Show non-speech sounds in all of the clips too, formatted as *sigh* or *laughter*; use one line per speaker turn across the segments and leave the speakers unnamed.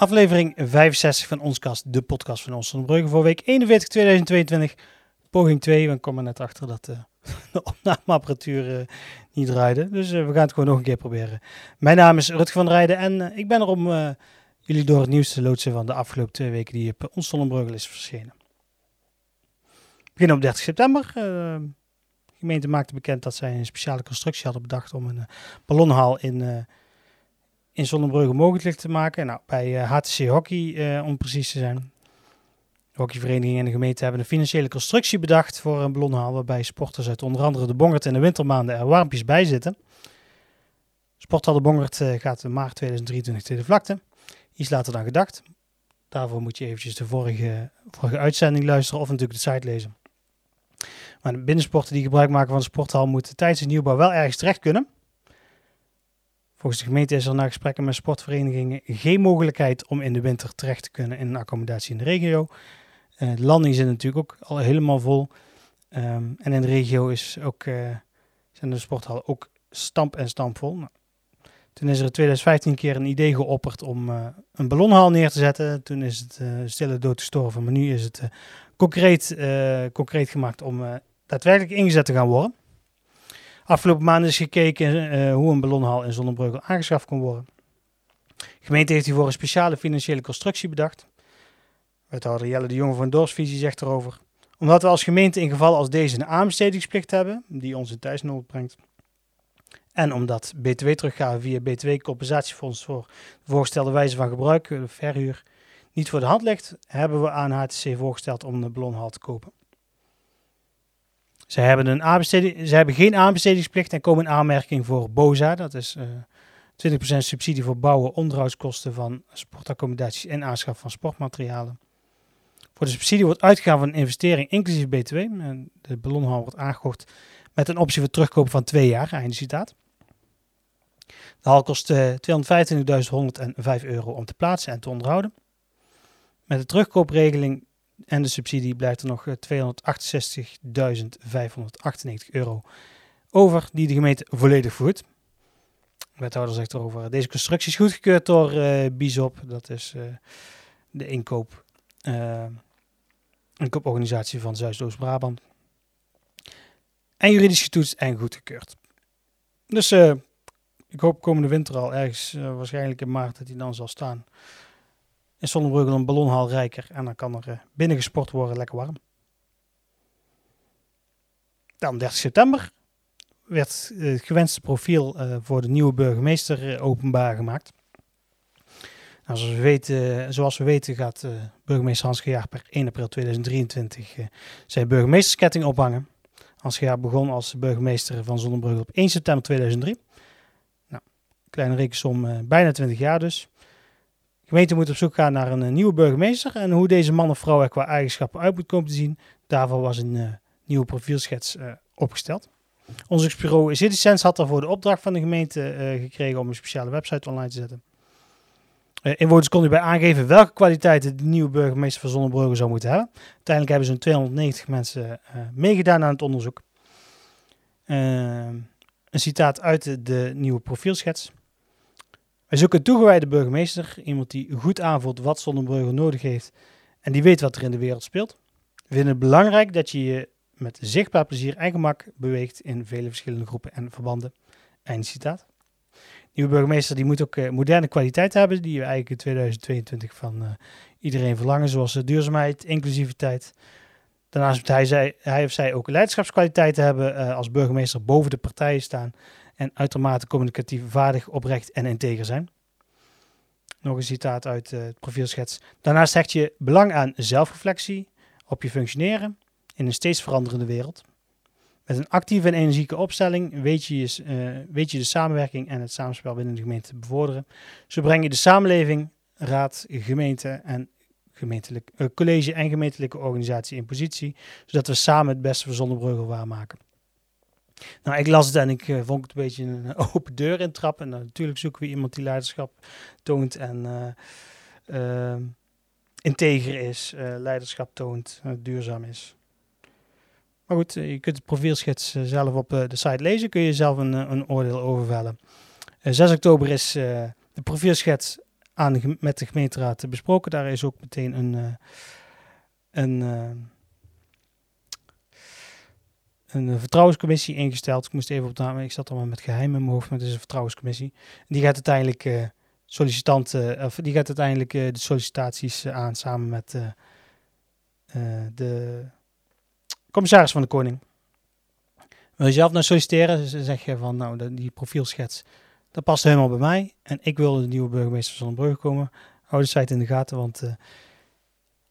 Aflevering 65 van ons kast, de podcast van ons Brugge voor week 41 2022. Poging 2, we komen net achter dat uh, *laughs* de opnameapparatuur uh, niet draaide. Dus uh, we gaan het gewoon nog een keer proberen. Mijn naam is Rutger van Rijden en ik ben er om jullie door het nieuws te loodsen van de afgelopen twee weken die op ons Brugge is verschenen. We beginnen op 30 september. de gemeente maakte bekend dat zij een speciale constructie hadden bedacht om een ballonhaal in in Zonnebrugge mogelijk te maken. Nou, bij HTC eh, Hockey, uh, om precies te zijn. De hockeyvereniging en de gemeente hebben een financiële constructie bedacht voor een ballonhaal, waarbij sporters uit onder andere de Bongert in de wintermaanden er warmpjes bij zitten. Sporthal de Bongert uh, gaat in maart 2023 tweede vlakte. Iets later dan gedacht. Daarvoor moet je eventjes de vorige, vorige uitzending luisteren of natuurlijk de site lezen. Maar de binnensporten die gebruik maken van de sporthal moeten tijdens de nieuwbouw wel ergens terecht kunnen. Volgens de gemeente is er na gesprekken met sportverenigingen geen mogelijkheid om in de winter terecht te kunnen in een accommodatie in de regio. Uh, de landing zit natuurlijk ook al helemaal vol. Ehm, en in de regio is ook, uh, zijn de sporthallen ook stamp en stampvol. Nou, toen is er in 2015 een keer een idee geopperd om uh, een ballonhal neer te zetten. Toen is het stille dood gestorven, maar nu is het concreet, concreet gemaakt om daadwerkelijk ingezet te gaan worden. Afgelopen maanden is gekeken uh, hoe een ballonhal in Zonnebreugel aangeschaft kon worden. De gemeente heeft hiervoor een speciale financiële constructie bedacht. Wethouder Jelle de Jonge van Dorpsvisie zegt erover. Omdat we als gemeente in gevallen als deze een aanbestedingsplicht hebben, die ons in thuisnood brengt. En omdat btw-teruggave via btw-compensatiefonds voor de voorgestelde wijze van gebruik, de verhuur, niet voor de hand ligt, hebben we aan HTC voorgesteld om een ballonhal te kopen. Zij hebben, een ze hebben geen aanbestedingsplicht en komen in aanmerking voor BOZA. Dat is uh, eh, 20% subsidie voor bouwen, onderhoudskosten van sportaccommodaties en aanschaf van sportmaterialen. Voor de subsidie wordt uitgegaan van een investering inclusief BTW. De ballonhal wordt aangekocht met een optie voor terugkopen van twee jaar. Einde citaat. De hal kost uh, eh, 225.105 euro om te plaatsen en te onderhouden. Met de terugkoopregeling en de subsidie blijft er nog 268.598 eh, euro over, die de gemeente volledig voert. De wethouder zegt erover, deze constructie is goedgekeurd door uh, BISOP, dat is uh, de inkoop, uh, inkooporganisatie van Zuidoost-Brabant. En juridisch getoetst en goedgekeurd. Dus ik hoop komende winter al ergens, waarschijnlijk in maart, dat hij dan zal staan in Zonnebrugge een ballonhal rijker. En dan kan er uh, binnen gesport worden, lekker warm. Dan 30 september werd het gewenste profiel uh, voor de nieuwe burgemeester openbaar gemaakt. Nou, zoals, we weten, zoals we weten gaat burgemeester Hans Gejaar per 1 april 2023 zijn burgemeestersketting ophangen. Hans Gejaar begon als burgemeester van Zonnebrugge op 1 september 2003. Nou, kleine rekensom, bijna 20 jaar dus gemeente moet op zoek gaan naar een, eh, nieuwe burgemeester. En hoe deze man of vrouw er qua eigenschappen uit moet komen te zien. Daarvoor was een uh, nieuwe profielschets uh, opgesteld. Onderzoeksbureau Citizense had daarvoor de opdracht van de gemeente gekregen om een speciale website online te zetten. inwoners konden bij aangeven welke kwaliteiten de nieuwe burgemeester van Zonnebrugge zou moeten hebben. Uiteindelijk hebben zo'n 290 mensen meegedaan aan het onderzoek. een citaat uit de nieuwe profielschets. Wij zoeken een toegewijde burgemeester, iemand die goed aanvoelt wat Zonnebrugge nodig heeft en die weet wat er in de wereld speelt. We vinden het belangrijk dat je je met zichtbaar plezier en gemak beweegt in vele verschillende groepen en verbanden. Einde citaat. Nieuwe burgemeester die moet ook uh, moderne kwaliteit hebben, die we eigenlijk in 2022 van uh, iedereen verlangen, zoals uh, duurzaamheid, inclusiviteit. Daarnaast moet hij, hij of zij ook leiderschapskwaliteiten hebben als burgemeester boven de partijen staan en uitermate communicatief vaardig, oprecht en integer zijn. Nog een citaat uit uh, het profielschets. Daarnaast hecht je belang aan zelfreflectie op je functioneren in een steeds veranderende wereld. Met een actieve en energieke opstelling weet je, uh, weet je de samenwerking en het samenspel binnen de gemeente te bevorderen. Zo breng je de samenleving, raad, gemeente en gemeentelijk, uh, college en gemeentelijke organisatie in positie, zodat we samen het beste voor Zonnebrugge waarmaken. Nou, ik las het en ik uh, vond het een beetje een *laughs* open deur in trappen. En natuurlijk zoeken we iemand die leiderschap toont en uh, integer is, leiderschap toont, duurzaam is. Maar goed, je kunt het profielschets zelf op de site lezen, kun je zelf een, een oordeel over vellen. 6 oktober is de profielschets aan de, met de gemeenteraad besproken. Daar is ook meteen een, een, een vertrouwenscommissie ingesteld. Ik moest even op naam, ik zat allemaal met geheim in mijn hoofd, maar het is een vertrouwenscommissie. Die gaat uiteindelijk uh, sollicitanten, of die gaat uiteindelijk de sollicitaties aan samen met de commissaris van de Koning. Wil je zelf naar solliciteren, zeg je van nou, die profielschets, dat past helemaal bij mij. En ik wil de nieuwe burgemeester van Zonnebreugel komen. Hou de site in de gaten, want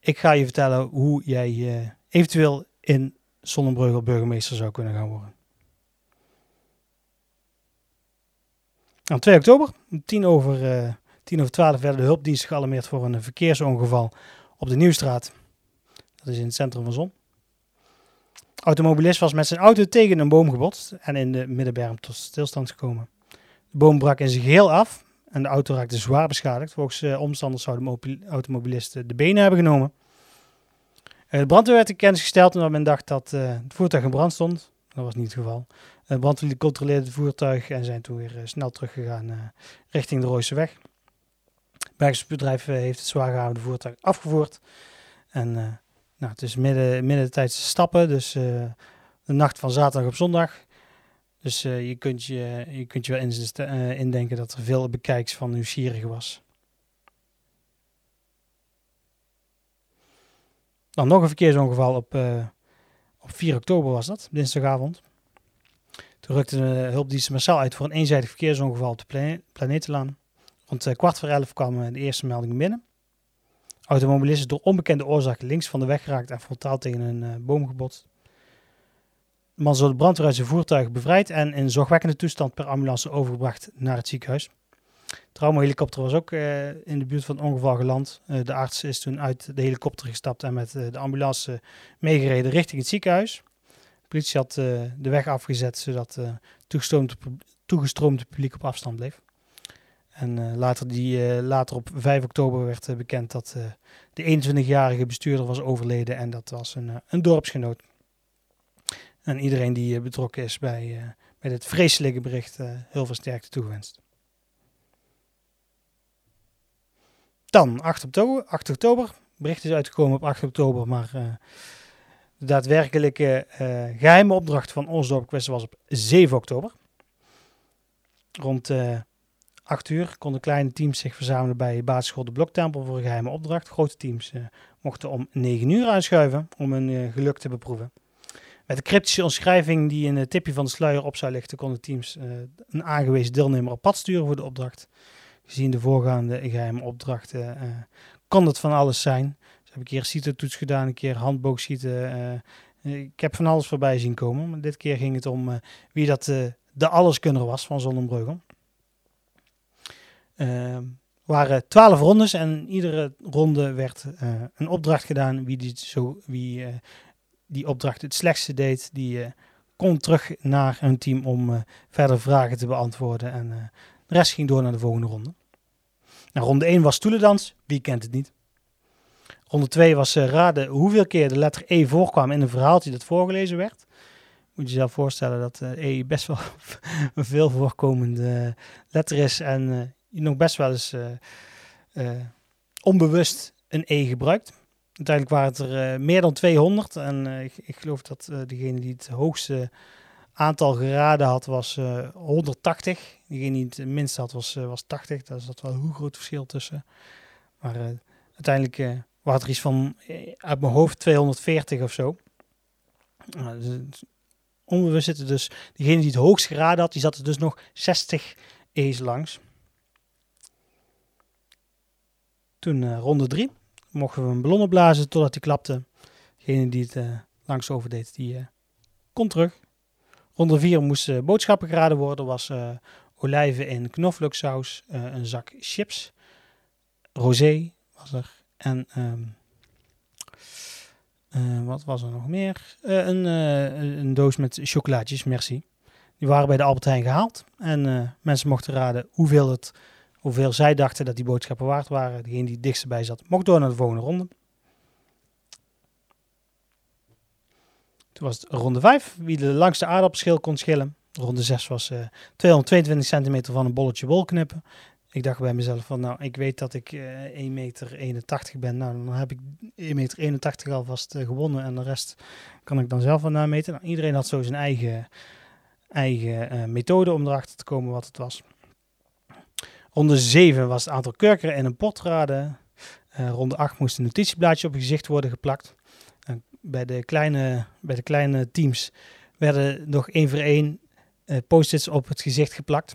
ik ga je vertellen hoe jij eventueel in Zonnebreugel burgemeester zou kunnen gaan worden. Aan 2 oktober, om 10 over, uh, 10 over 12, werden de hulpdiensten gealarmeerd voor een verkeersongeval op de Nieuwstraat. Dat is in het centrum van Zon automobilist was met zijn auto tegen een boom gebotst en in de middenberm tot stilstand gekomen. De boom brak in zijn geheel af en de auto raakte zwaar beschadigd. Volgens uh, omstanders zou de automobilist de benen hebben genomen. Uh, de brandweer werd in kennis gesteld omdat men dacht dat uh, het voertuig in brand stond. Dat was niet het geval. De brandweer controleerde het voertuig en zijn toen weer snel teruggegaan richting de Rooiseweg. Het bergingsbedrijf heeft het zwaar gehouden voertuig afgevoerd. En nou, het is midden, stappen, dus de nacht van zaterdag op zondag. Dus je, kunt je, je kunt je wel in, indenken dat er veel bekijks van nieuwsgierigen was. Dan nog een verkeersongeval op, op 4 oktober was dat, dinsdagavond. Toen rukte de hulpdiensten massaal uit voor een eenzijdig verkeersongeval op de plane Planetenlaan. Rond kwart voor elf kwamen de eerste meldingen binnen. Automobilist is door onbekende oorzaak links van de weg geraakt en frontaal tegen een uh, boom gebotst. De man door de brandweer uit zijn voertuig bevrijd en in zorgwekkende toestand per ambulance overgebracht naar het ziekenhuis. Traumahelikopter was ook uh, in de buurt van het ongeval geland. Uh, de arts is toen uit de helikopter gestapt en met de ambulance meegereden richting het ziekenhuis. De politie had de weg afgezet zodat toegestroomd, toegestroomd publiek op afstand bleef. En later, die, later op 5 oktober werd bekend dat de 21-jarige bestuurder was overleden en dat was een, een dorpsgenoot. En iedereen die betrokken is bij, bij dit vreselijke bericht heel veel sterkte toegewenst. Dan 8 oktober, 8 oktober. Bericht is uitgekomen op 8 oktober, maar de daadwerkelijke geheime opdracht van Osdorp was op 7 oktober. Rond 8 uur konden kleine teams zich verzamelen bij basisschool De Bloktempel voor een geheime opdracht. Grote teams uh, mochten om 9 uur aanschuiven om hun uh, geluk te beproeven. Met de cryptische omschrijving die in het tipje van de sluier op zou lichten, konden teams uh, een aangewezen deelnemer op pad sturen voor de opdracht. Gezien de voorgaande geheime opdrachten kon het van alles zijn. Dus heb ik hier CITO-toets gedaan, een keer handboogschieten. ik heb van alles voorbij zien komen. Maar dit keer ging het om wie dat de alleskunner was van Zonnebreugel. Uh, waren twaalf rondes en iedere ronde werd een opdracht gedaan. Wie, die, zo, wie die opdracht het slechtste deed, die kon terug naar hun team om verder vragen te beantwoorden. En de rest ging door naar de volgende ronde. Nou, ronde 1 was stoelendans. Wie kent het niet? Ronde 2 was raden hoeveel keer de letter E voorkwam in een verhaaltje dat voorgelezen werd. Moet je jezelf voorstellen dat E best wel een *laughs* veel voorkomende letter is. En je nog best wel eens onbewust een E gebruikt. Uiteindelijk waren het er meer dan 200. En ik, ik, geloof dat degene die het hoogste aantal geraden had, was 180. Degene die het minste had, was, was 80. Daar zat wel een groot verschil tussen. Maar uiteindelijk waren er iets van, uit mijn hoofd, 240 of zo. Dus, onbewust zitten dus, degene die het hoogst geraden had, die zat er dus nog 60 E's langs. Toen uh, ronde drie mochten we een ballon opblazen totdat hij klapte. Degene die het uh, langs overdeed, die uh, kon terug. Ronde vier moesten boodschappen geraden worden. Was olijven in knoflooksaus, een zak chips, rosé was er en um, wat was er nog meer? een, een doos met chocolaatjes, merci. Die waren bij de Albert Heijn gehaald en mensen mochten raden hoeveel het hoeveel zij dachten dat die boodschappen waard waren. Degene die het dichtst bij zat, mocht door naar de volgende ronde. Toen was het ronde 5, wie de langste aardappelschil kon schillen. Ronde 6 was uh, 222 centimeter van een bolletje wol knippen. ik dacht bij mezelf van, nou, ik weet dat ik uh, 1,81 meter ben. Nou, dan heb ik 1,81 meter alvast uh, gewonnen en de rest kan ik dan zelf van meten. Nou, iedereen had zo zijn eigen, eigen methode om erachter te komen wat het was. Ronde 7 was het aantal kurkeren in een pot raden. ronde 8 moest een notitieblaadje op je gezicht worden geplakt. Bij, de kleine, bij de kleine teams werden nog één voor één post-its op het gezicht geplakt.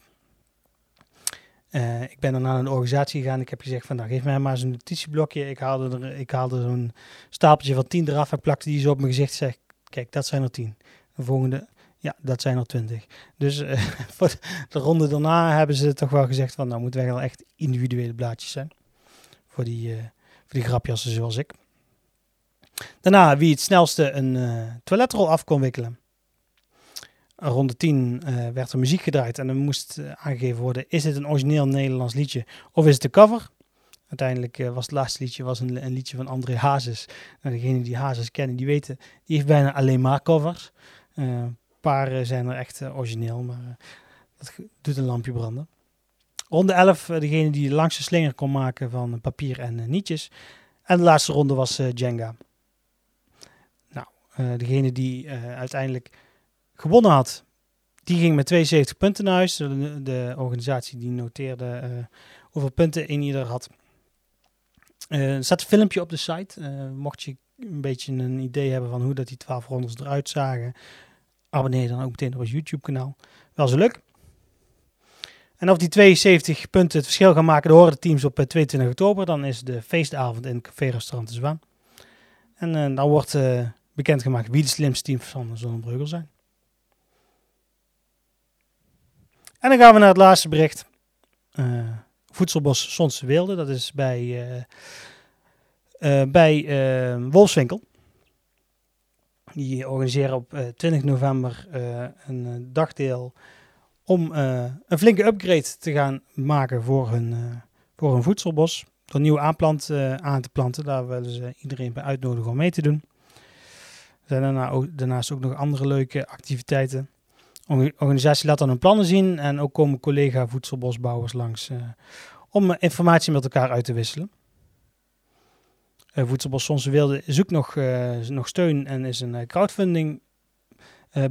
Uh, ik ben dan naar een organisatie gegaan. Ik heb gezegd van, nou, geef mij maar zo'n notitieblokje. Ik haalde, er, ik haalde zo'n stapeltje van tien eraf en plakte die zo op mijn gezicht. Zeg, kijk, dat zijn er tien. De volgende, ja, dat zijn er twintig. Dus uh, *laughs* voor de ronde daarna hebben ze toch wel gezegd van, nou, moeten wij wel echt individuele blaadjes zijn. Voor die, uh, voor die grapjassen zoals ik. Daarna, wie het snelste een toiletrol af kon wikkelen ronde 10 uh, werd er muziek gedraaid en er moest uh, aangegeven worden: is het een origineel Nederlands liedje of is het de cover? Uiteindelijk uh, was het laatste liedje was een, een, liedje van André Hazes. Nou, degenen die Hazes kennen, die weten, die heeft bijna alleen maar covers. Een paar zijn er echt origineel, maar dat doet een lampje branden. Ronde 11, degene die de langste slinger kon maken van papier en nietjes. En de laatste ronde was Jenga. Nou, degene die uiteindelijk gewonnen had, die ging met 72 punten naar huis. De, de organisatie die noteerde uh, hoeveel punten in ieder had. Uh, er staat een filmpje op de site. Uh, mocht je een beetje een idee hebben van hoe dat die 12 rondes eruit zagen, abonneer dan ook meteen op ons YouTube kanaal. Wel zo leuk. En of die 72 punten het verschil gaan maken, de horen de teams op 22 oktober. Dan is de feestavond in het Café Restaurant de Zwaan. En dan wordt bekendgemaakt wie de slimste teams van Zonnebreugel zijn. En dan gaan we naar het laatste bericht. Uh, Voedselbos Sonse Wilde, dat is bij, uh, bij Wolfswinkel. Die organiseren op 20 november een dagdeel om een flinke upgrade te gaan maken voor hun, voor hun voedselbos. Door nieuwe aanplant aan te planten. Daar willen ze iedereen bij uitnodigen om mee te doen. Zijn daarna ook, daarnaast ook nog andere leuke activiteiten organisatie laat dan hun plannen zien en ook komen collega voedselbosbouwers langs uh, om uh, informatie met elkaar uit te wisselen. Uh, Voedselbos Sonse Wilde zoekt nog, nog steun en is een crowdfunding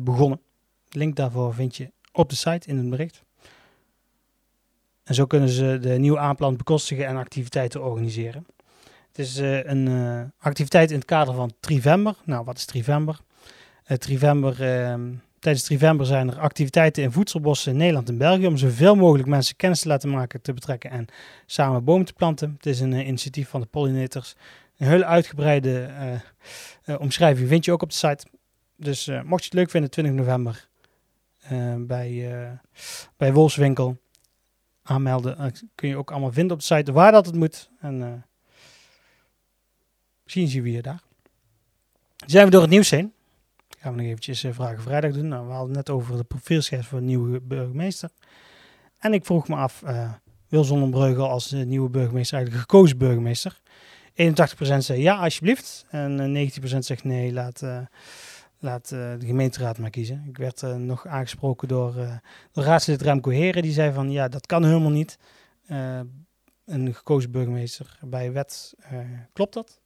begonnen. Link daarvoor vind je op de site in het bericht. En zo kunnen ze de nieuwe aanplant bekostigen en activiteiten organiseren. Het is een activiteit in het kader van Trivember. Nou, wat is Trivember? Trivember ehm, Tijdens Trivember zijn er activiteiten in voedselbossen in Nederland en België om zoveel mogelijk mensen kennis te laten maken, te betrekken en samen bomen te planten. Het is een uh, initiatief van de pollinators. Een hele uitgebreide uh, uh, omschrijving vind je ook op de site. Dus mocht je het leuk vinden, 20 november bij, bij Wolfswinkel aanmelden. kun je ook allemaal vinden op de site waar dat het moet. En misschien zien we je daar. Zijn we door het nieuws heen gaan we nog eventjes uh, Vragen Vrijdag doen. Nou, we hadden net over de profielschets voor een nieuwe burgemeester. En ik vroeg me af, uh, wil Zonnebreugel als uh, nieuwe burgemeester eigenlijk gekozen burgemeester? 81% zei ja, alsjeblieft. En 19% zegt nee, laat, laat de gemeenteraad maar kiezen. Ik werd nog aangesproken door, door raadslid Remco Heren. Die zei van, ja, dat kan helemaal niet. een gekozen burgemeester bij wet, klopt dat?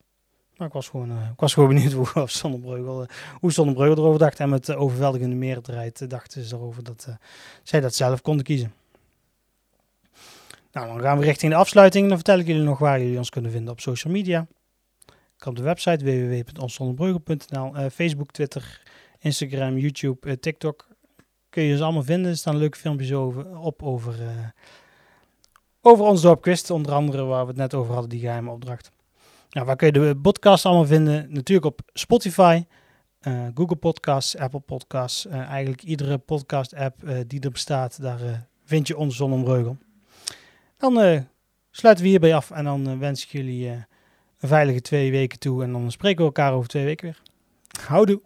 Maar ik was gewoon, uh, ik was gewoon *laughs* benieuwd hoe Zonnebreugel, uh, hoe Zonnebreugel erover dacht. En met de overweldigende meerderheid uh, dachten ze erover dat zij dat zelf konden kiezen. Nou, dan gaan we richting de afsluiting. Dan vertel ik jullie nog waar jullie ons kunnen vinden op social media. Ik op de website www.onszonnebreugel.nl, Facebook, Twitter, Instagram, YouTube, TikTok. Kun je ze allemaal vinden. Er staan leuke filmpjes over, op over, over ons dorpquiz. Onder andere waar we het net over hadden, die geheime opdracht. Nou, waar kun je de podcast allemaal vinden? Natuurlijk op Spotify, uh, Google Podcasts, Apple Podcasts. Uh, eigenlijk iedere podcast-app uh, die er bestaat, daar vind je ons Zonnemreugel. Dan sluiten we hierbij af en dan wens ik jullie een veilige twee weken toe. En dan spreken we elkaar over twee weken weer. Houdoe!